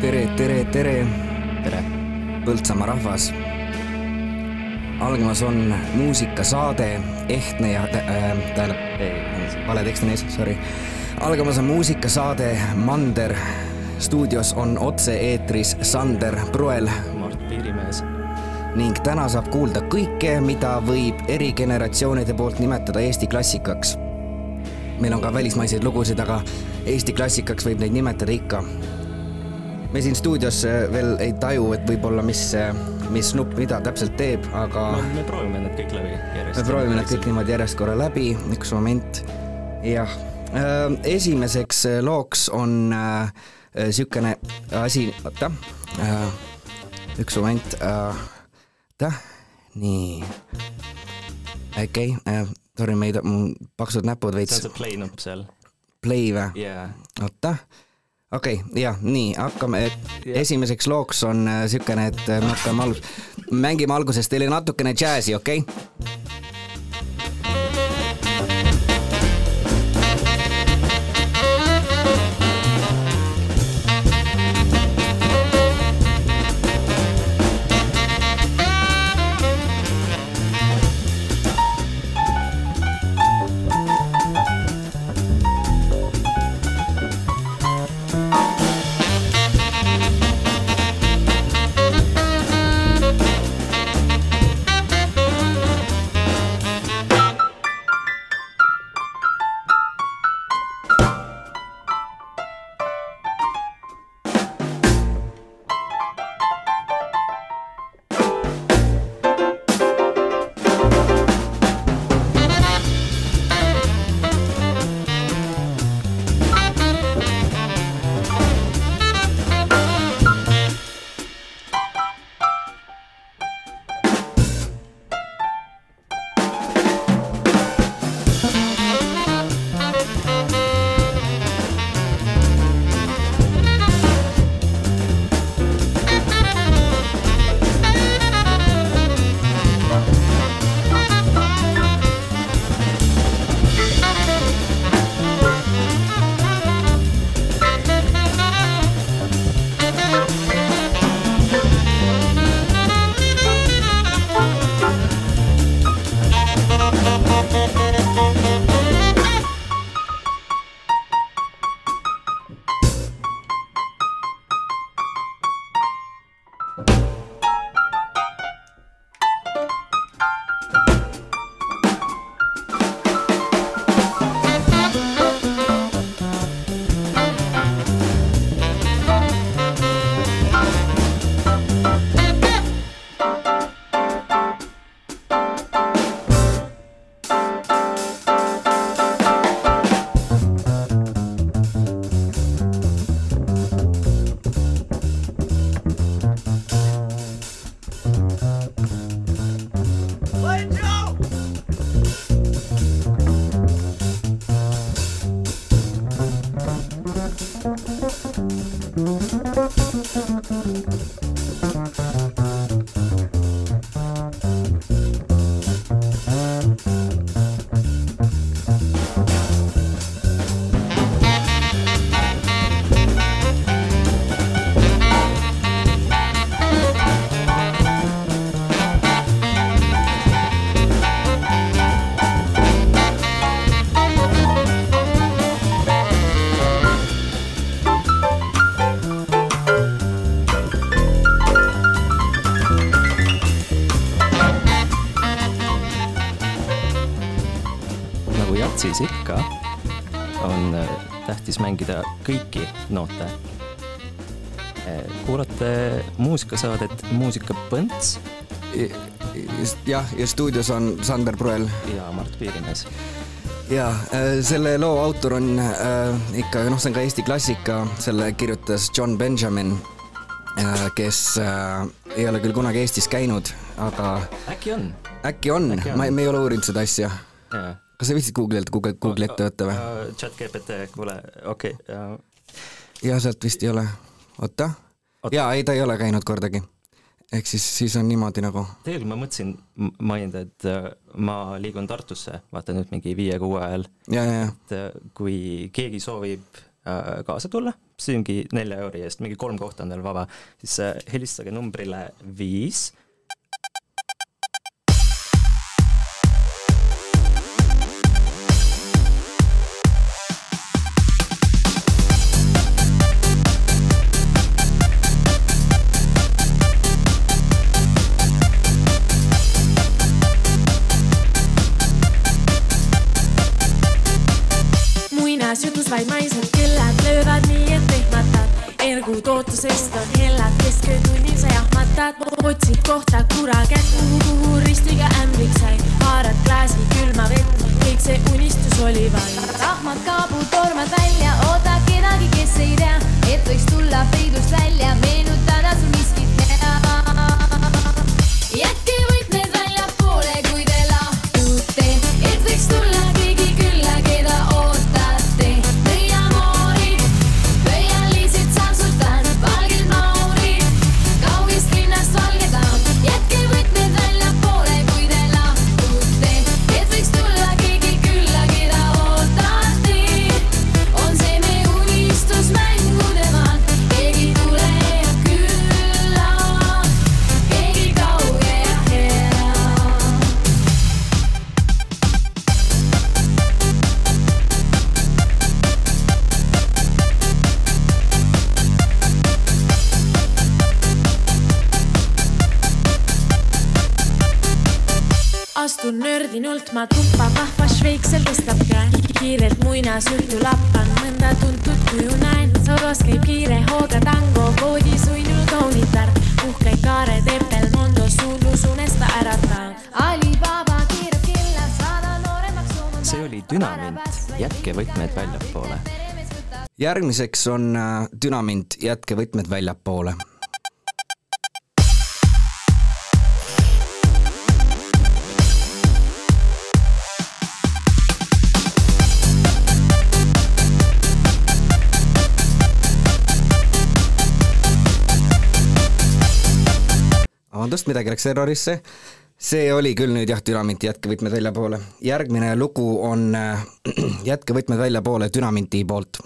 tere, tere, tere, tere! Põltsamaa rahvas. algamas on muusikasaade Ehtne ja äh, tähendab, vale tekst on ees, sorry. algamas on muusikasaade Mander. stuudios on otse-eetris Sander Proel Mart Piirimees. ning täna saab kuulda kõike, mida võib eri generatsioonide poolt nimetada Eesti klassikaks. meil on ka välismaiseid lugusid, aga Eesti klassikaks võib neid nimetada ikka me siin stuudios veel ei taju, et võib-olla mis, mis nupp mida täpselt teeb, aga no me proovime need kõik läbi järjest. me proovime need kõik niimoodi järjest korra läbi, üks moment. jah, esimeseks looks on äh, niisugune asi, oota äh,, üks moment äh,, oota, nii, okei okay, äh,, sorry, meid, mul paksud näpud veits. see on see play nupp seal. Play või yeah.? oota okei okay,, jah, nii, hakkame, esimeseks looks on niisugune, et me hakkame algus-, mängime alguses teile natukene džässi, okei okay?? Kõiki noote. kuulate muusikasaadet Muusikapõnts jah, ja stuudios on Sander Proel. ja Mart Piirimees. ja selle loo autor on äh, ikka, noh, see on ka Eesti klassika, selle kirjutas John Benjamin äh,, kes äh, ei ole küll kunagi Eestis käinud, aga äkki on, Äkki on. ma, me ei ole uurinud seda asja. Kas sa viitsid Google'ilt, Google, Google'i ette võtta või? chat GPT, kuule, okei okay, ja sealt vist ei ole. oota. Oot- jaa, ei, ta ei ole käinud kordagi. ehk siis, siis on niimoodi nagu tegelikult ma mõtlesin mainida, et äh, ma liigun Tartusse, vaata nüüd mingi viie-kuue ajal, ja, ja, ja et äh, kui keegi soovib äh, kaasa tulla, see ongi nelja euri eest, mingi kolm kohta on teil vaba, siis äh, helistage numbrile viis väljapoole. järgmiseks on äh, Dünamint, jätke võtmed väljapoole. vabandust, midagi läks errorisse. See oli küll nüüd jah, Dünamint, jätke võtmed väljapoole. järgmine lugu on äh, Jätke võtmed väljapoole Dünaminti poolt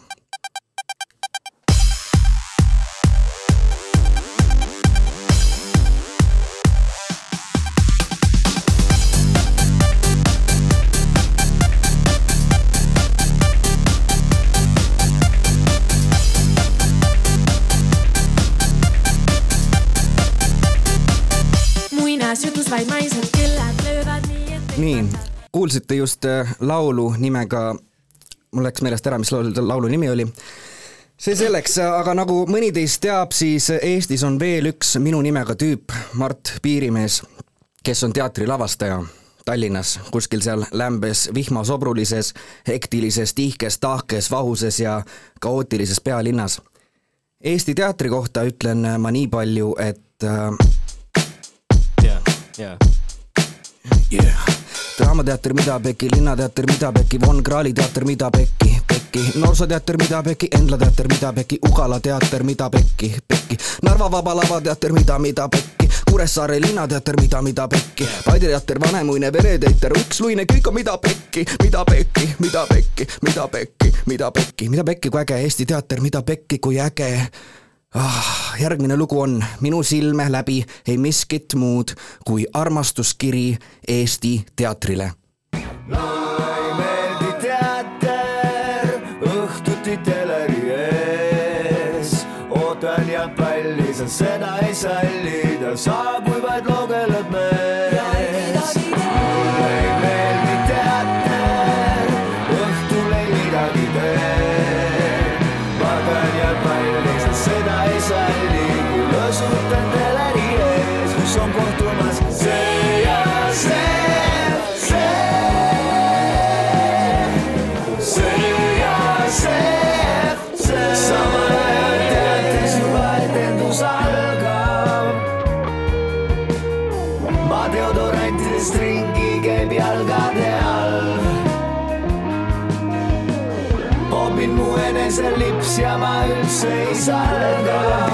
kuulsite just äh, laulu nimega, mul läks meelest ära, mis laulu, laulu nimi oli. see selleks, aga nagu mõni teist teab, siis Eestis on veel üks minu nimega tüüp, Mart Piirimees, kes on teatrilavastaja Tallinnas, kuskil seal lämbes vihmasobrulises, hektilises, tihkes, tahkes, vahuses ja kaootilises pealinnas. Eesti teatri kohta ütlen ma nii palju, et äh, ja, ja yeah. Draamateater Mida Pekki, Linnateater Mida Pekki, Von Krahli teater Mida Pekki, Pekki, Noorsooteater Mida Pekki, Endla teater Mida Pekki, Ugala teater Mida Pekki, Pekki, Narva Vaba Lava teater Mida, mida Pekki, Kuressaare linnateater Mida, mida Pekki, Paide teater Vanemuine vereteater, Uksluine, kõik on Mida Pekki, Mida Pekki, Mida Pekki, Mida Pekki, Mida Pekki, Mida Pekki, kui äge Eesti teater, Mida Pekki, kui äge ah, järgmine lugu on Minu silme läbi ei miskit muud kui armastuskiri Eesti teatrile. ei meeldi teater õhtuti teleri ees. ootan ja palli, sa seda ei salli, ta saab, kui vaid loogeleb mees. Üldse ei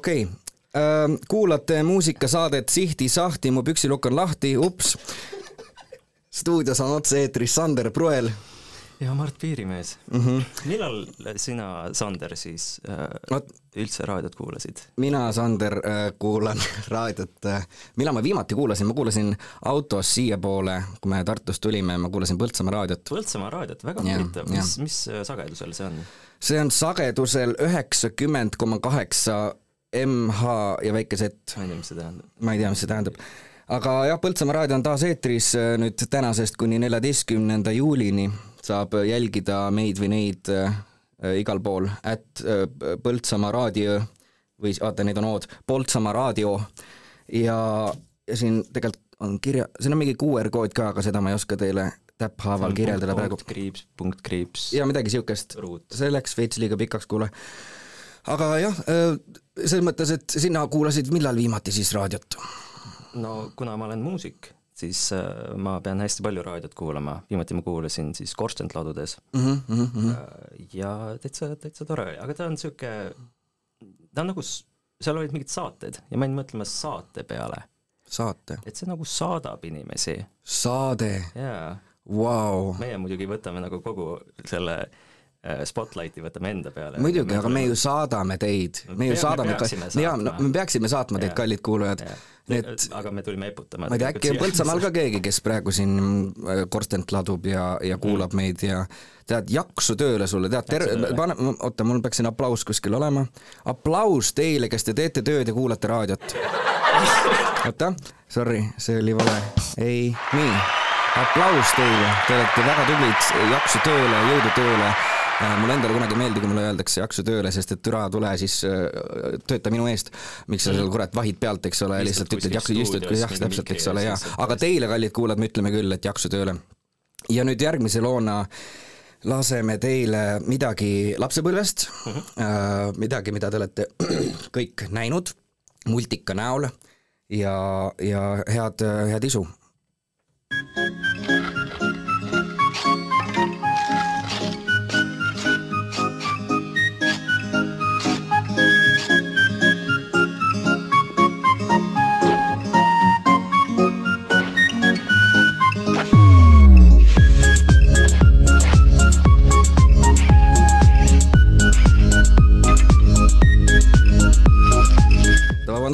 okei, kuulate muusikasaadet Sihti-Sahti, mu püksilukk on lahti, ups. stuudios on otse-eetris Sander Pruel. ja Mart Piirimees mm. -hmm. millal sina, Sander, siis äh, Vot. üldse raadiot kuulasid? mina, Sander, kuulan raadiot, millal ma viimati kuulasin, ma kuulasin autos siiapoole, kui me Tartust tulime, ma kuulasin Põltsamaa raadiot. Põltsamaa raadiot, väga huvitav, mis, mis äh, sagedusel see on? see on sagedusel üheksakümmend koma kaheksa MH ja väike Z ma ei tea, mis see tähendab. ma ei tea, mis see tähendab. aga jah, Põltsamaa raadio on taas eetris äh, nüüd tänasest kuni neljateistkümnenda juulini saab jälgida meid või neid äh, igal pool, at äh, Põltsamaa raadio või vaata, neid on O-d, Põltsamaa raadio ja, ja siin tegelikult on kirja, siin on mingi QR kood ka, aga seda ma ei oska teile täpphaaval kirjeldada praegu. kriips, punkt kriips. ja midagi siukest Ruut.. see läks veits liiga pikaks, kuule. aga jah, selles mõttes, et sina kuulasid millal viimati siis raadiot? no kuna ma olen muusik, siis äh, ma pean hästi palju raadiot kuulama, viimati ma kuulasin siis Korstent ladudes. Mm. -hmm, ja täitsa, täitsa tore. Aga ta on niisugune, ta on nagu, seal olid mingid saated ja ma jäin mõtlema saate peale, saate, et see nagu saadab inimesi. Saade, jaa, vau. meie muidugi võtame nagu kogu selle äh, spotlighti võtame enda peale. muidugi, aga me ju saadame teid, me ju Me- me saadame, jaa, no me peaksime saatma teid, kallid kuulajad. et aga me tulime eputama. ma ei tea, äkki on Põltsamaal ka keegi, kes praegu siin äh, korstent ladub ja, ja kuulab meid ja tead, jaksu tööle sulle, tead, tööle. pane, oota, mul peaks siin aplaus kuskil olema. aplaus teile, kes te teete tööd ja kuulate raadiot. oota, sorry, see oli vale. ei, nii, aplaus teile, te olete väga tublid, jaksu tööle, jõudu tööle Äh, mulle endale kunagi ei meeldi, kui mulle öeldakse jaksu tööle, sest et türa tule siis äh, tööta minu eest. miks sa seal kurat vahid pealt, eks ole, lihtsalt ütled jaksu, istud jah, täpselt, eks ole, jaa aga teile, kallid kuulajad, me ütleme küll, et jaksu tööle. ja nüüd järgmise loona laseme teile midagi lapsepõlvest mm, -hmm. midagi, mida te olete kõik näinud multika näol ja, ja head, head isu.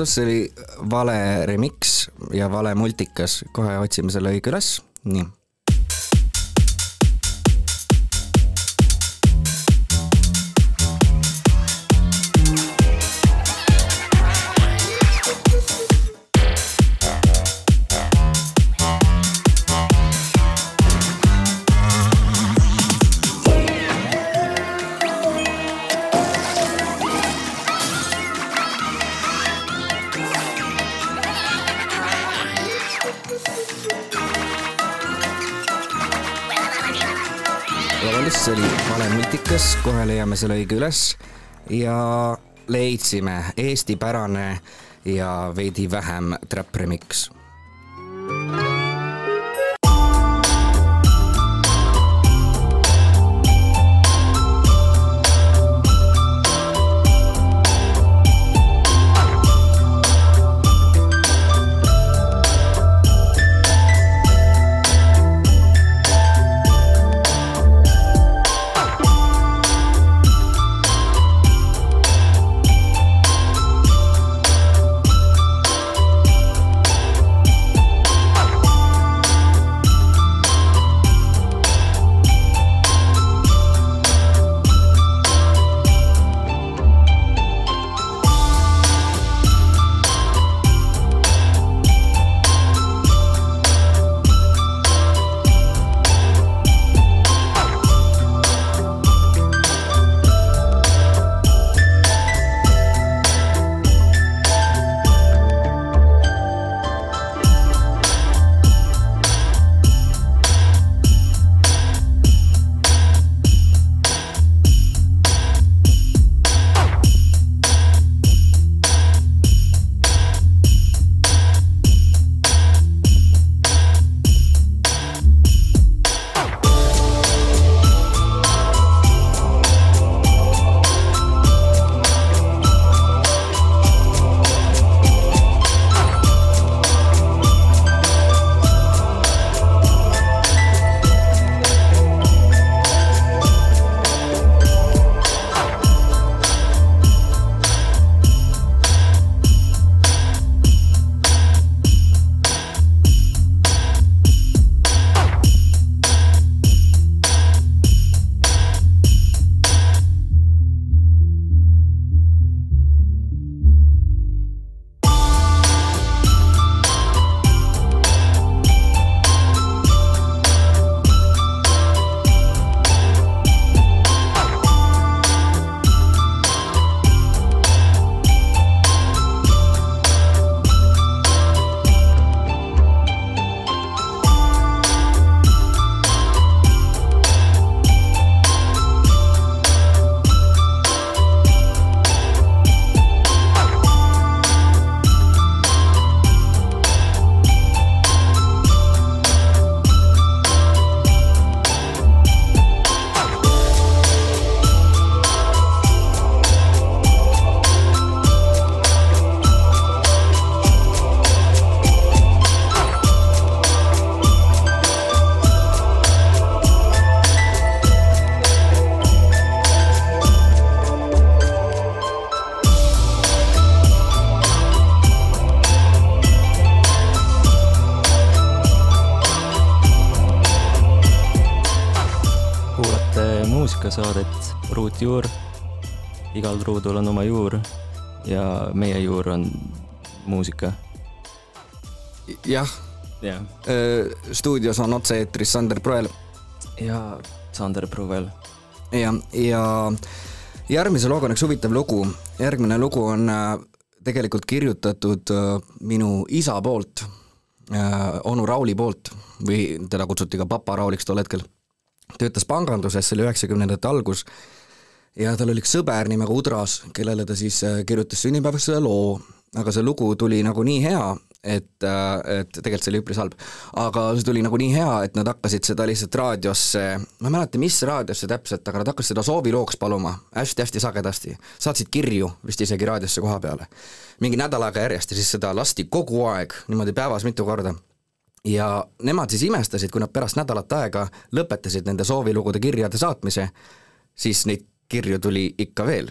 See oli vale remix ja vale multikas, kohe otsime selle õige üles, nii. Kohe leiame selle õige üles ja leidsime eestipärane ja veidi vähem trap remix. Muusikasaadet Ruutjuur. igal ruudul on oma juur ja meie juur on muusika. jah, jah, stuudios on otse-eetris Sander Proel ja Sander Pruvel. ja, ja järgmise looga on üks huvitav lugu. järgmine lugu on äh, tegelikult kirjutatud äh, minu isa poolt, onu Rauli poolt või teda kutsuti ka Papa Rauliks tol hetkel. Töötas panganduses, see oli üheksakümnendate algus ja tal oli üks sõber nimega Udras, kellele ta siis äh, kirjutas sünnipäevaks selle loo, aga see lugu tuli nagu nii hea, et, et tegelikult see oli üpris halb, aga see tuli nagu nii hea, et nad hakkasid seda lihtsalt raadiosse, ma ei mäleta, mis raadiosse täpselt, aga nad hakkasid seda soovilooks paluma hästi-hästi sagedasti, saatsid kirju vist isegi raadiosse koha peale. mingi nädal aega järjest ja siis seda lasti kogu aeg niimoodi päevas mitu korda ja nemad siis imestasid, kui nad pärast nädalat aega lõpetasid nende soovilugude kirjade saatmise, siis neid kirju tuli ikka veel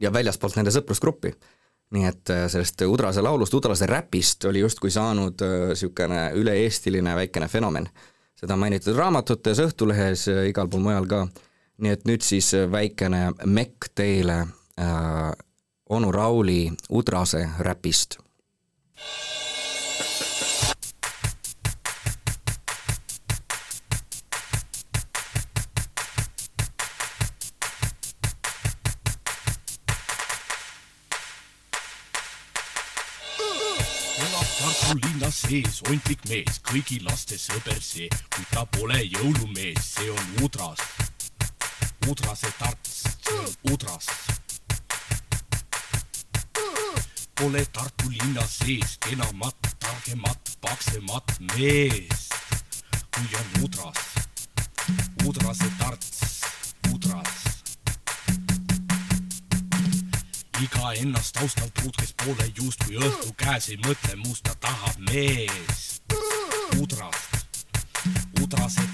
ja väljaspoolt nende sõprusgruppi. nii et äh, sellest Udrase laulust, Udrase räpist oli justkui saanud niisugune üle-eestiline väikene fenomen. seda on mainitud raamatutes, Õhtulehes, igal pool mujal ka. nii et nüüd siis väikene mekk teile äh, onu Rauli Udrase räpist elab Tartu linna sees ontlik mees, kõigi laste sõber see, kuid ta pole jõulumees, see on Udras. Udrase tarts, on Udras. Pole Tartu linna sees kenamat, targemat, paksemat meest, kui on Udras. Udrase tarts, iga ennast taustal puud, kes pole juust, kui õhtu käes ei mõtle muust, ta tahab meest. udrast, udrase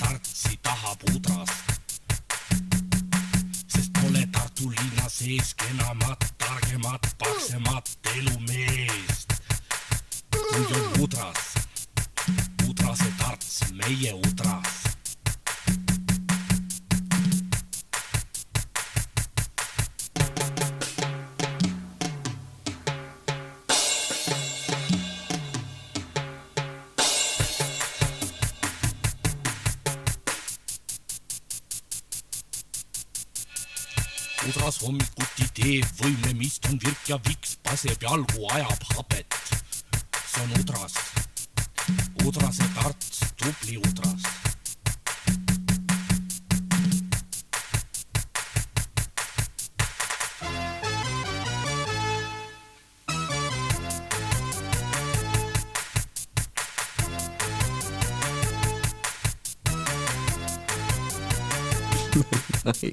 jalgu, ajab habet. see on udras, udrase tarts, tubli udras. okei,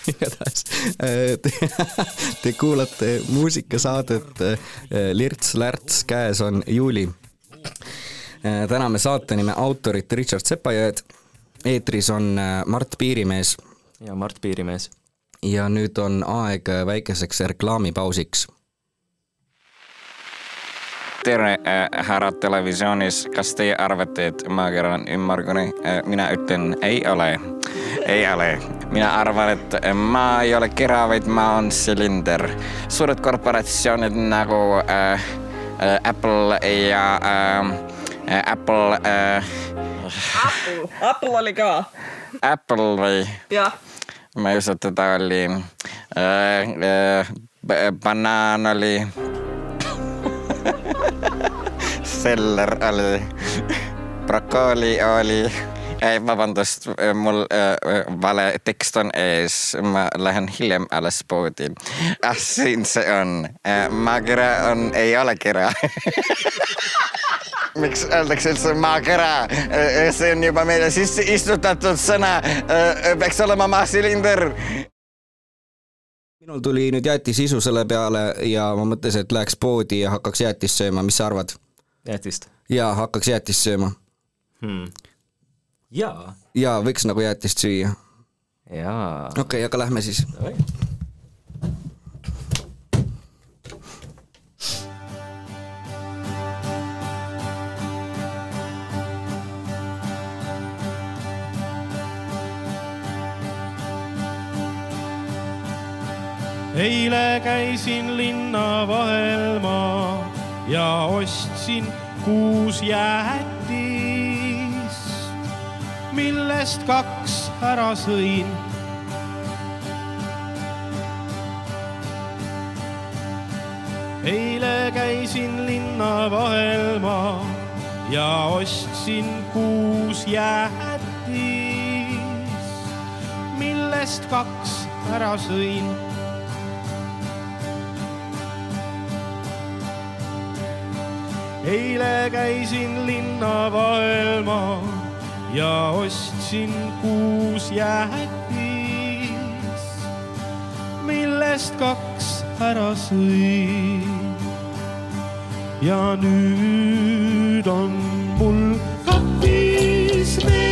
igatahes äh, te, te kuulate muusikasaadet äh, Lirts-Lärts, käes on juuli. Äh, täname saate nime autorit Richard Sepajõed. eetris on Mart Piirimees ja Mart Piirimees. ja nüüd on aeg väikeseks reklaamipausiks tere äh,, härrad televisioonis, kas teie arvate, et maakera on ümmargune äh,? mina ütlen ei ole, ei ole. Mina arvan, et maa ei ole kera, vaid maa on silinder. suured korporatsioonid nagu äh, äh, Apple ja äh, Apple äh,, Apple, Apple oli ka, Apple või jah. ma ei usu, et teda oli äh,. Äh, banaan oli seller oli, brokooli oli, ei vabandust, mul äh, vale tekst on ees, ma lähen hiljem alles poodi. ah, siin see on. Äh,, maakera on, ei ole kera. Miks öeldakse üldse maakera, see on juba meile sisse istutatud sõna, peaks olema maasilinder. Minul tuli nüüd jäätisisu selle peale ja ma mõtlesin, et läheks poodi ja hakkaks jäätist sööma, mis sa arvad? jäätist. Jaa, hakkaks jäätist sööma. hmm.. Jaa. jaa, võiks nagu jäätist süüa. jaa. okei okay,, aga lähme siis. eile käisin linna vahel ma ja ostsin kuus jäätist, millest kaks ära sõin. eile käisin linna vahel ma ja ostsin kuus jäätist, millest kaks ära sõin eile käisin linna vahel ma ja ostsin kuus jäätist, millest kaks ära sõin. ja nüüd on mul kapis neli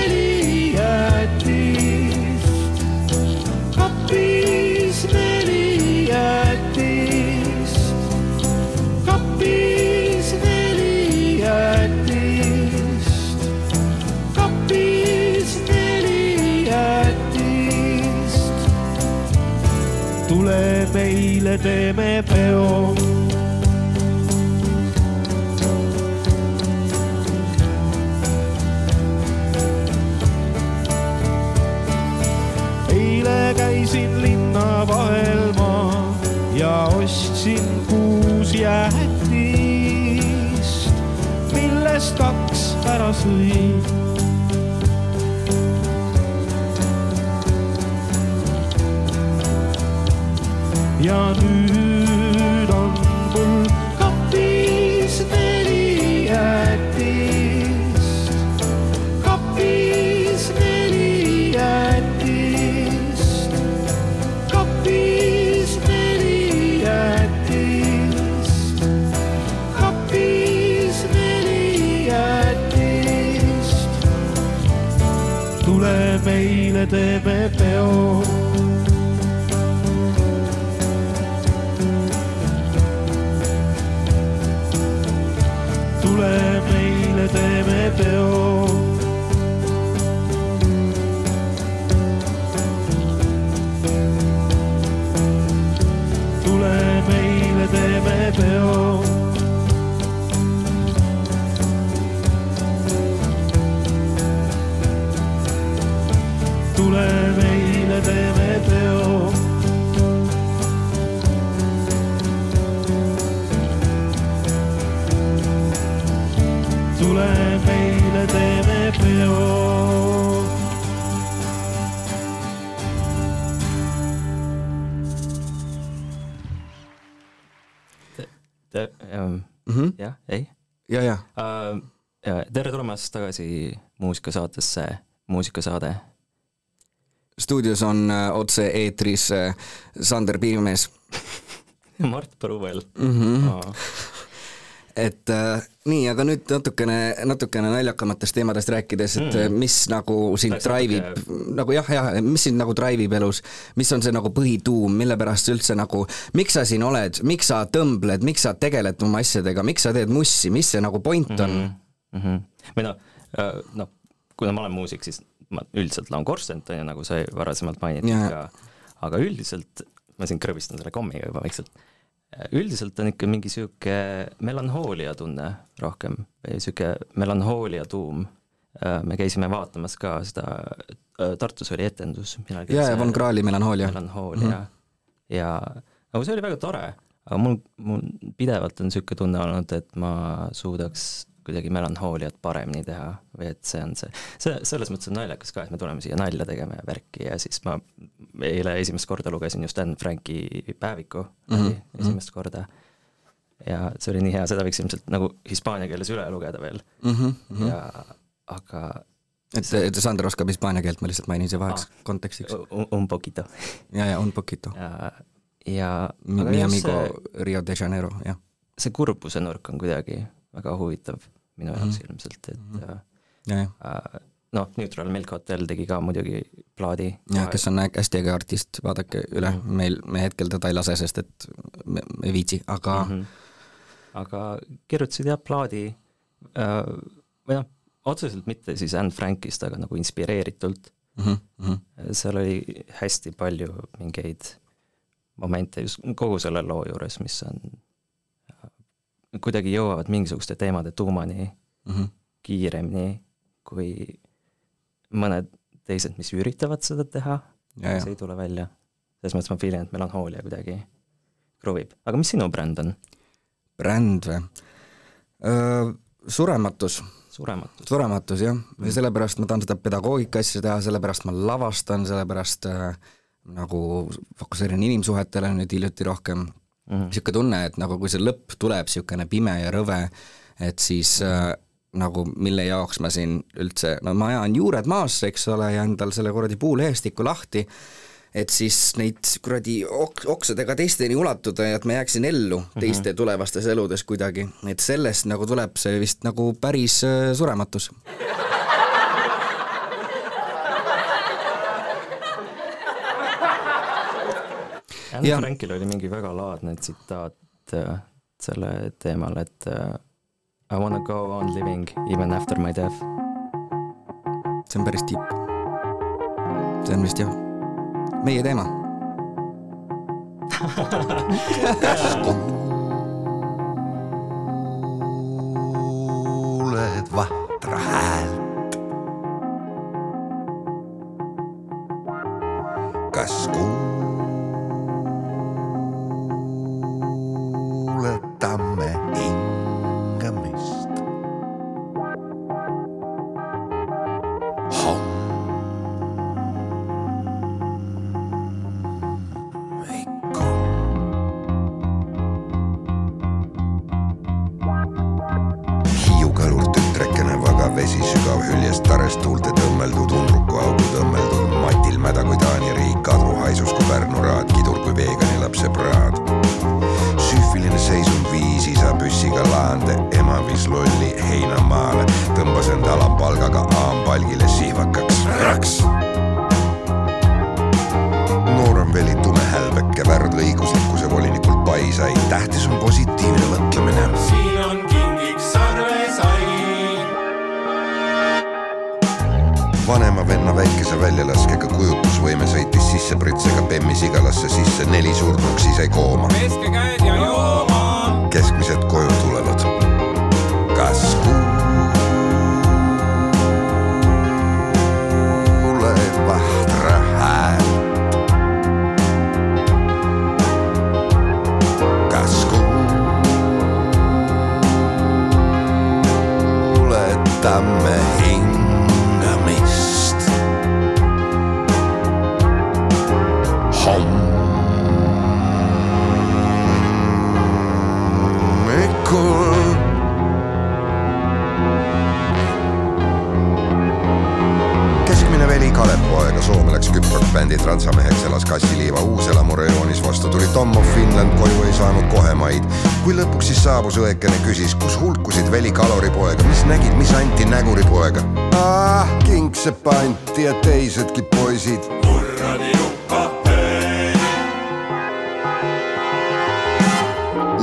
meile teeme peo eile käisin linna vahel ma ja ostsin kuus jäätist, millest kaks ära sõin. Ja tulemast tagasi muusikasaatesse Muusikasaade. stuudios on äh, otse-eetris äh, Sander Piimees Mart Põruvel mm. -hmm. oh.. et äh, nii, aga nüüd natukene, natukene naljakamatest teemadest rääkides, et Mm. mis nagu sind drive ib nagu jah, jah, mis sind nagu drive ib elus, mis on see nagu põhituum, mille pärast sa üldse nagu, miks sa siin oled, miks sa tõmbled, miks sa tegeled oma asjadega, miks sa teed mussi, mis see nagu point on mm? mm. -hmm. või noh, noh, kuna ma olen muusik, siis ma üldiselt laon korstent, on ju, nagu sai varasemalt mainitud Jaa. aga, aga üldiselt, ma siin krõbistan selle kommiga juba vaikselt, üldiselt on ikka mingi sihuke melanhoolia tunne rohkem või sihuke melanhoolia tuum. me käisime vaatamas ka seda, Tartus oli etendus. ja, ja Von Krahli melanhoolia. melanhoolia mm -hmm. ja nagu see oli väga tore, aga mul, mul pidevalt on niisugune tunne olnud, et ma suudaks kuidagi melanhooliat paremini teha või et see on see, see selles mõttes on naljakas ka, et me tuleme siia nalja tegema ja värki ja siis ma eile esimest korda lugesin just Anne Franki päeviku mm -hmm. esimest korda. ja see oli nii hea, seda võiks ilmselt nagu hispaania keeles üle lugeda veel mm. -hmm. ja aga et, et Sander oskab hispaania keelt, ma lihtsalt mainin see vaheks Ah. kontekstiks. un, un poquito ja, ja un poquito. ja, ja Mi jah, amigo see- Rio de Janeiro, jah. see kurbuse nurk on kuidagi väga huvitav minu jaoks Mhm. ilmselt, et Mhm. ja, ja, äh, noh, Neutral Milk Hotel tegi ka muidugi plaadi. ja kes on hästi äge artist, vaadake üle mm, Mhm. -hmm. meil, me hetkel teda ei lase, sest et me, me ei viitsi, aga mm -hmm. aga kirjutasid jah plaadi äh, või noh, otseselt mitte siis Anne Frankist, aga nagu inspireeritult. -hmm. Mm -hmm. seal oli hästi palju mingeid momente just kogu selle loo juures, mis on, kuidagi jõuavad mingisuguste teemade tuumani Mm -hmm. kiiremini kui mõned teised, mis üritavad seda teha, ja see ei tule välja. selles mõttes ma feelin, et melanhoolia kuidagi kruvib, aga mis sinu bränd on? bränd või? surematus, surematus. surematus jah, ja sellepärast ma tahan seda pedagoogika asja teha, sellepärast ma lavastan, sellepärast äh, nagu fokusseerin inimsuhetele nüüd hiljuti rohkem Mhm. Niisugune tunne, et nagu kui see lõpp tuleb niisugune pime ja rõve, et siis äh, nagu mille jaoks ma siin üldse, no ma ajan juured maasse, eks ole, ja endal selle kuradi puulehestiku lahti, et siis neid kuradi ok-, oksadega teisteni ulatuda ja et ma jääksin ellu teiste tulevastes eludes kuidagi, et sellest nagu tuleb see vist nagu päris äh, surematus. Anne Jah. Frankil oli mingi väga laadne tsitaat äh, selle teemal, et äh, I wanna go on living even after my death. see on päris tipp. see on vist jah, meie teema. Hiiu kõrvul tütrekene vaga vesi sügav hüljest tarest tuulte tõmmeldud undruku augu tõmmeldud matil mäda kui Taani riik, kadru haisus kui Pärnu raad, kidur kui veegani lapse praad. süüfiline seisund viis isa püssiga laande, ema viis lolli heinamaale, tõmbas end alampalgaga aampalgile sihvakaks raks. Noorem veli tume hälbeke värd õiguslikkuse volinikult paisai, tähtis on positiivne mõtlemine vanema venna väikese väljalaskega kujutlusvõime sõitis sisse pritsega Bemmis igalasse sisse neli surnuks, jäi kooma. keskmised koju Kassiliiva uuselamu rajoonis, vastu tuli Tom of Finland, koju ei saanud kohe maid. kui lõpuks siis saabus õekene, küsis, kus hulkusid veli kaloripoega, mis nägid, mis anti näguripoega. ah, kingsepa anti ja teisedki poisid. kuradi juppa,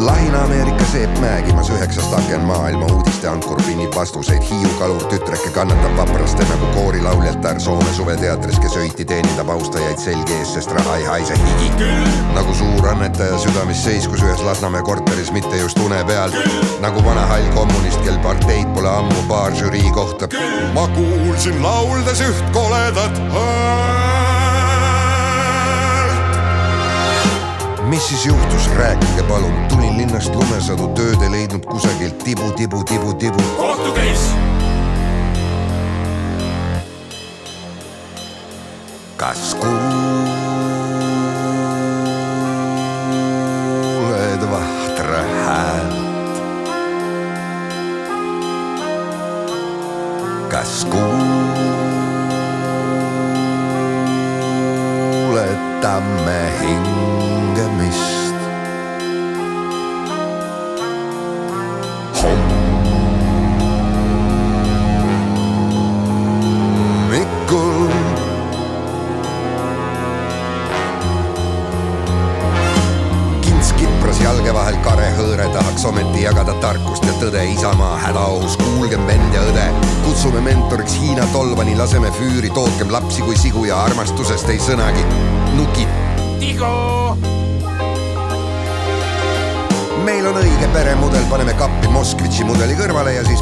Lahina-Ameerika Seep Mäegimas üheksast aken maailma uudiste ankur pinnib vastuseid. Hiiu kalur tütreke kannatab vapraste nagu koorilauljatär Soome suveteatris, kes öiti teenindab austajaid selg ees, sest raha ei haise higi. nagu suur annetaja südames seiskus ühes Lasnamäe korteris, mitte just une peal. nagu vana hall kommunist, kel parteid pole ammu paar žürii kohta. ma kuulsin lauldes üht koledat häält. Mis siis juhtus, rääkige palun, tulin linnast lumesadu, tööd ei leidnud kusagilt tibu, tibu, tibu, tibu. kohtukäis. kas kuuled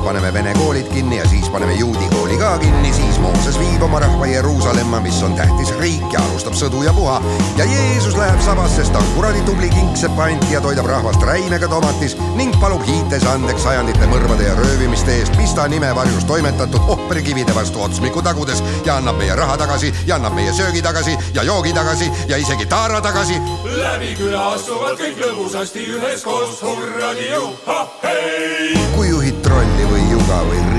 paneme vene koolid kinni ja siis paneme juudi kooli ka kinni, siis Mooses viib oma rahva Jeruusalemma, mis on tähtis riik ja alustab sõdu ja puha. ja Jeesus läheb sabas, sest ta on kuradi tubli kingsepp anti ja toidab rahvast räimega tomatis ning palub hiites andeks sajandite mõrvade ja röövimiste eest, mis ta nimevarjus toimetatud ohvrikivide vastu otsmiku tagudes ja annab meie raha tagasi ja annab meie söögi tagasi ja joogi tagasi ja isegi taara tagasi läbi küla astuvad kõik lõbusasti üheskoos, hurradi juhha, hei. kui juhid trolli või juga või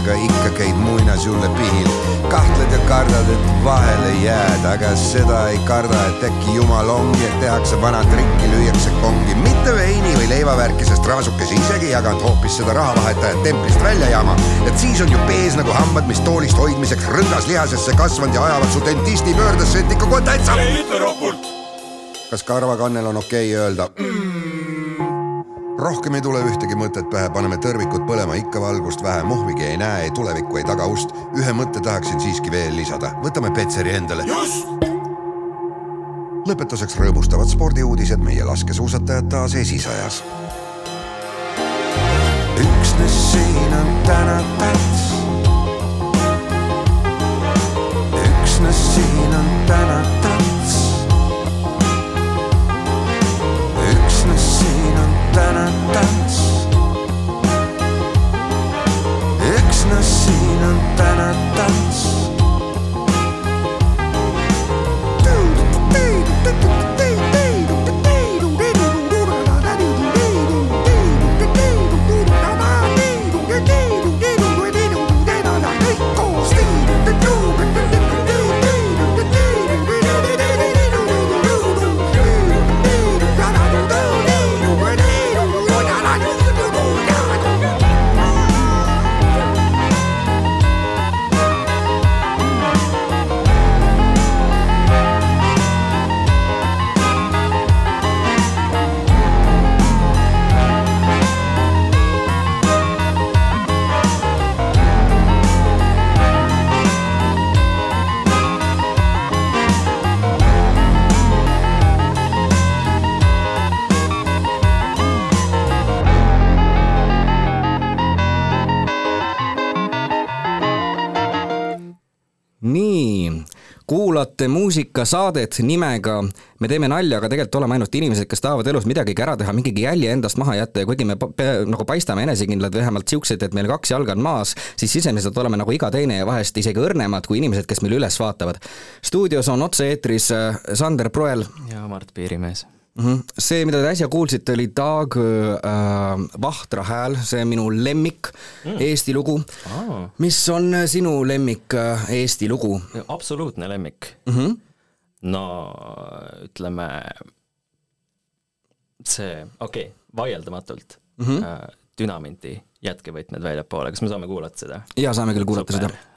aga ikka käid muinasjulle pihil. kahtled ja kardad, et vahele jääd, aga seda ei karda, et äkki jumal ongi, et tehakse vana trikki, lüüakse kongi, mitte veini või leivavärki, sest raasukesi isegi jaganud hoopis seda rahavahetajat templist välja jama. et siis on ju pees nagu hambad, mis toolist hoidmiseks rõngas lihasesse kasvanud ja ajavad su dentisti pöördesse, et ikka kohe täitsa. ei ütle ropult, kas karvakannel on okei okay öelda rohkem ei tule ühtegi mõtet pähe, paneme tõrvikud põlema, ikka valgust vähe, muhvigi ei näe, ei tulevikku, ei tagaust. ühe mõtte tahaksin siiski veel lisada, võtame Petseri endale. lõpetuseks rõõmustavad spordiuudised meie laskesuusatajad taas esisajas. üksnes siin on täna täts. üksnes siin on täna täts. Siin kuulate muusikasaadet nimega Me teeme nalja, aga tegelikult oleme ainult inimesed, kes tahavad elus midagigi ära teha, mingigi jälje endast maha jätta ja kuigi me nagu paistame enesekindlad vähemalt siuksed, et meil kaks jalga on maas, siis sisemiselt oleme nagu iga teine ja vahest isegi õrnemad kui inimesed, kes meile üles vaatavad. stuudios on otse-eetris äh, Sander Proel ja Mart Piirimees. Mhm. see, mida te äsja kuulsite, oli Taag äh, Vahtra hääl, see minu lemmik mm. Eesti lugu. mis on sinu lemmik äh, Eesti lugu absoluutne lemmik mm? -hmm. no ütleme, see, okei okay,, vaieldamatult mm. -hmm. Dünamiti jätkevõtmed väljapoole, kas me saame kuulata seda? ja saame küll kuulata Super. seda.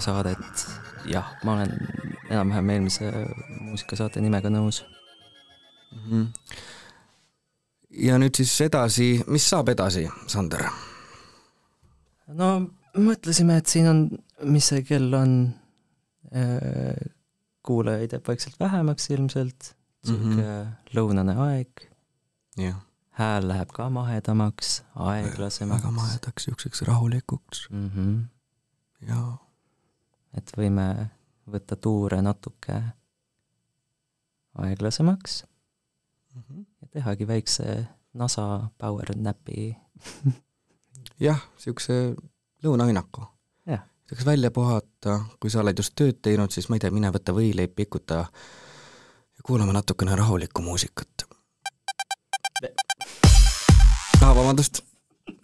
raadiomuusikasaadet, jah, ma olen enam-vähem eelmise muusikasaate nimega nõus. Mhm. ja nüüd siis edasi, mis saab edasi, Sander? no mõtlesime, et siin on, mis see kell on, kuulajaid jääb vaikselt vähemaks ilmselt, sihuke mm -hmm. lõunane aeg, jah, hääl läheb ka mahedamaks, aeglasemaks väga mahedaks, siukseks rahulikuks mm. -hmm. ja et võime võtta tuure natuke aeglasemaks mm -hmm. ja tehagi väikse NASA power nap'i. jah, siukse lõunaõnnaku saaks välja puhata kui sa oled just tööd teinud, siis ma ei tea, mine võta võileib, pikuta ja kuulame natukene rahulikku muusikat. ah,. vabandust,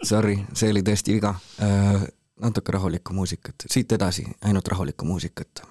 sorry, see oli tõesti viga äh,. Natuke rahulikku muusikat, siit edasi ainult rahulikku muusikat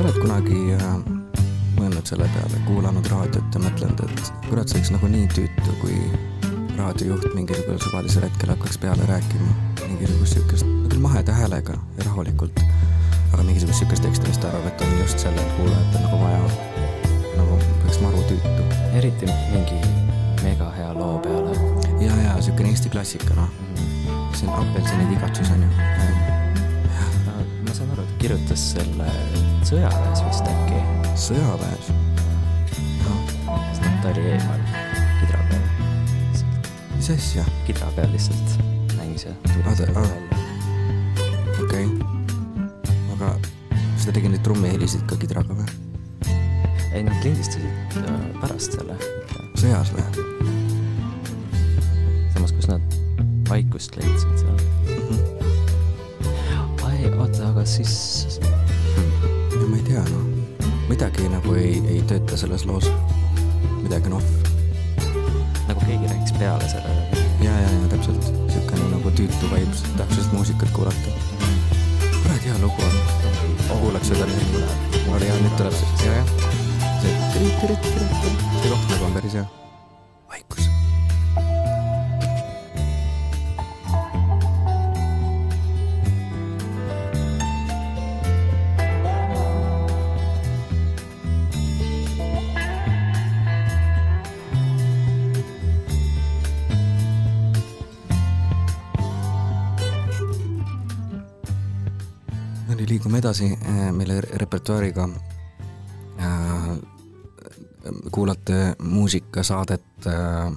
sa oled kunagi äh, mõelnud selle peale, kuulanud raadiot ja mõtlenud, et kurat, see oleks nagu nii tüütu, kui raadiojuht mingisugusel suvalisel hetkel hakkaks peale rääkima mingisugust siukest, küll maheda häälega ja rahulikult, aga mingisugust siukest teksti, mis ta arvab, et on just sellel kuulajatel nagu vaja, nagu peaks maru tüütu. eriti mingi mega hea loo peale. ja, ja siukene Eesti klassika, noh. see on apelsinid igatsus on ju. ma saan aru, et kirjutas selle sõjaväes vist äkki. sõjaväes? sest ta oli eemal kidra peal. mis asja? kidra peal lihtsalt mängis ja tuli Aa, ta- aa. välja. okei okay.. aga kas ta tegi neid trummihelisid ka kidraga või? ei, nad lindistasid äh, pärast selle. sõjas või? samas, kus nad vaikust leidsid seal. Mhm. ai, oota, aga siis midagi nagu ei, ei tööta selles loos. midagi on off. nagu keegi rääkis peale sellele. ja, ja, ja täpselt, siukene nagu tüütu vibes, tahaks just muusikat kuulata. kurat, hea lugu on. kuulaks seda nüüd. oli hea, nüüd tuleb see, ja, jah. see, see koht nagu on päris hea. Edasi äh, meile re- repertuaariga äh,. kuulate muusikasaadet äh,.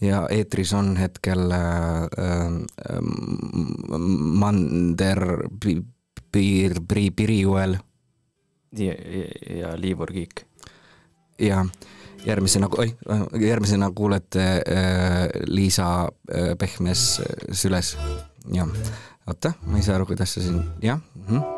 ja eetris on hetkel äh, Mander Pi- Piir, Pri-, Piriuel ja, ja, Liivur Kiik. ja järgmisena, oi, järgmisena kuulete äh, Liisa äh, Pehmes äh, Süles. jah, oota, ma ei saa aru, kuidas see siin, jah mm. -hmm.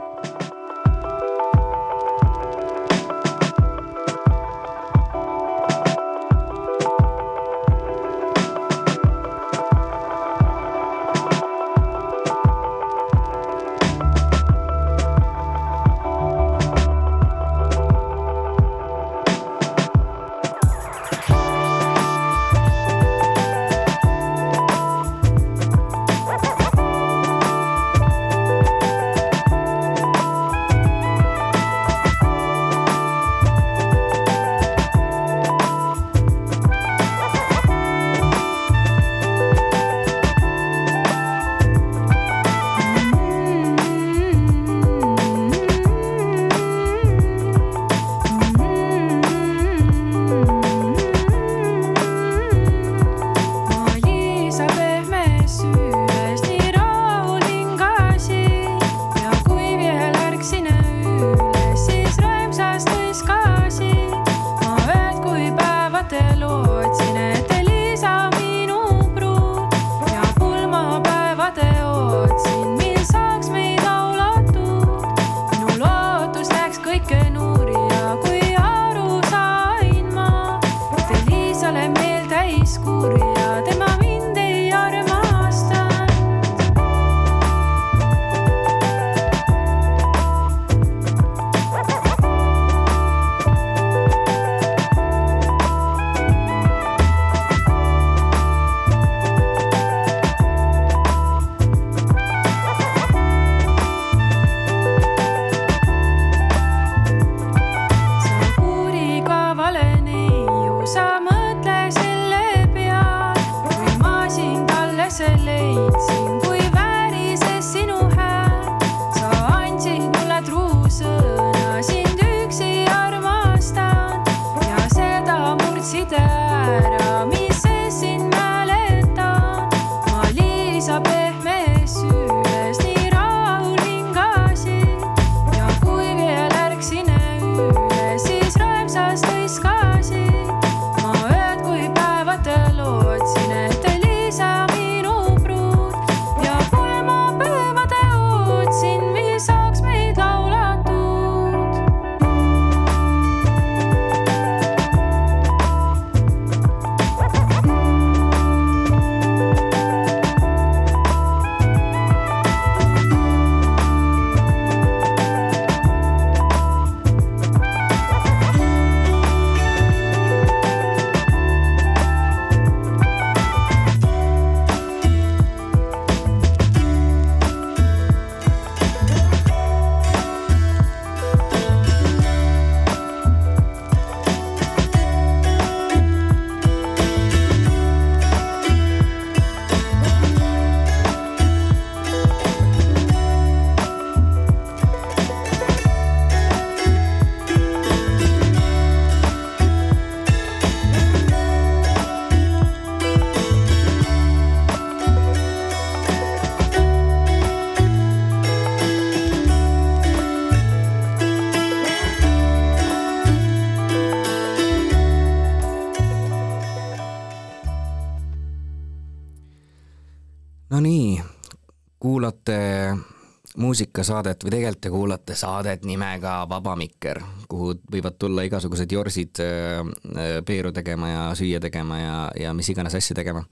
Muusikasaadet või tegelikult te kuulate saadet nimega Vaba Mikker, kuhu võivad tulla igasugused jorsid äh, äh, peeru tegema ja süüa tegema ja, ja mis iganes asja tegema.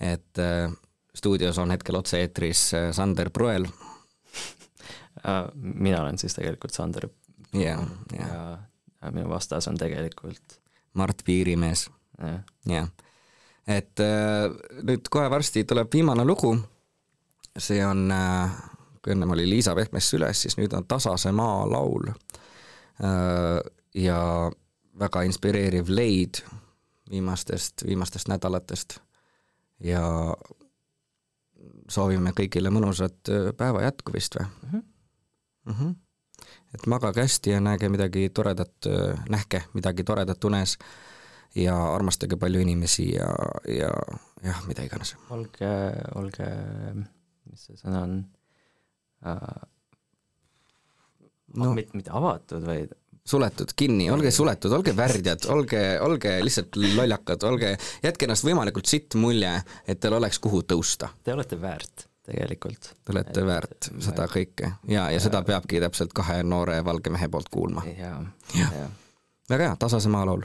et äh, stuudios on hetkel otse-eetris Sander Proel. Mina olen siis tegelikult Sander. Ja, ja ja minu vastas on tegelikult Mart Piirimees, jah, jah. et äh, nüüd kohe varsti tuleb viimane lugu, see on äh, ennem oli Liisa Pehmes süles, siis nüüd on Tasase maa laul. ja väga inspireeriv leid viimastest, viimastest nädalatest ja soovime kõigile mõnusat öö, päeva jätkumist või Mhm. mm? -hmm. et magage hästi ja näege midagi toredat, nähke midagi toredat unes ja armastage palju inimesi ja, ja jah, mida iganes. olge, olge, mis see sõna on? No. no mitte, mitte avatud, vaid suletud kinni, olge suletud, olge värdjad, olge, olge lihtsalt lollakad, olge, jätke ennast võimalikult sitt mulje, et teil oleks kuhu tõusta. te olete väärt tegelikult. Te olete väärt seda kõike ja, ja seda peabki täpselt kahe noore valge mehe poolt kuulma. ja, Jah. ja väga hea, Tasase maa laul